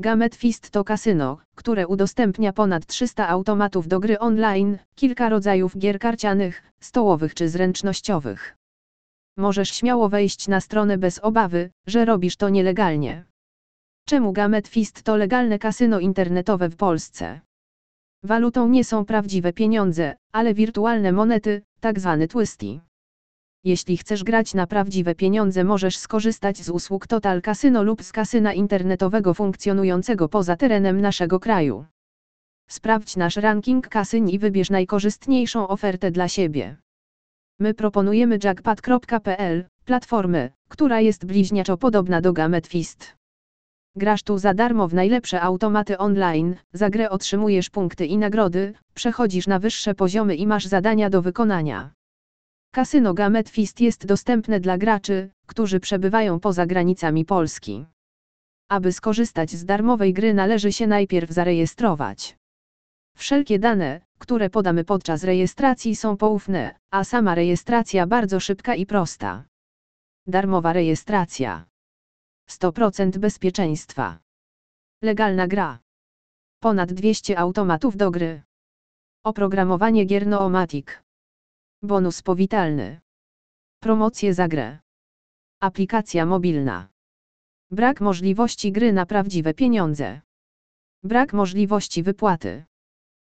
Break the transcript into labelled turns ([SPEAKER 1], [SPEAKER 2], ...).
[SPEAKER 1] Gamet Fist to kasyno, które udostępnia ponad 300 automatów do gry online, kilka rodzajów gier karcianych, stołowych czy zręcznościowych. Możesz śmiało wejść na stronę bez obawy, że robisz to nielegalnie. Czemu Gamet Fist to legalne kasyno internetowe w Polsce? Walutą nie są prawdziwe pieniądze, ale wirtualne monety, tak zwany twisty. Jeśli chcesz grać na prawdziwe pieniądze możesz skorzystać z usług Total Casino lub z kasyna internetowego funkcjonującego poza terenem naszego kraju. Sprawdź nasz ranking kasyn i wybierz najkorzystniejszą ofertę dla siebie. My proponujemy jackpot.pl, platformę, która jest bliźniaczo podobna do Gametfist. Grasz tu za darmo w najlepsze automaty online, za grę otrzymujesz punkty i nagrody, przechodzisz na wyższe poziomy i masz zadania do wykonania. Kasyno Gametfist jest dostępne dla graczy, którzy przebywają poza granicami Polski. Aby skorzystać z darmowej gry należy się najpierw zarejestrować. Wszelkie dane, które podamy podczas rejestracji są poufne, a sama rejestracja bardzo szybka i prosta. Darmowa rejestracja. 100% bezpieczeństwa. Legalna gra. Ponad 200 automatów do gry. Oprogramowanie gier Noomatic. Bonus powitalny. Promocje za grę. Aplikacja mobilna. Brak możliwości gry na prawdziwe pieniądze. Brak możliwości wypłaty.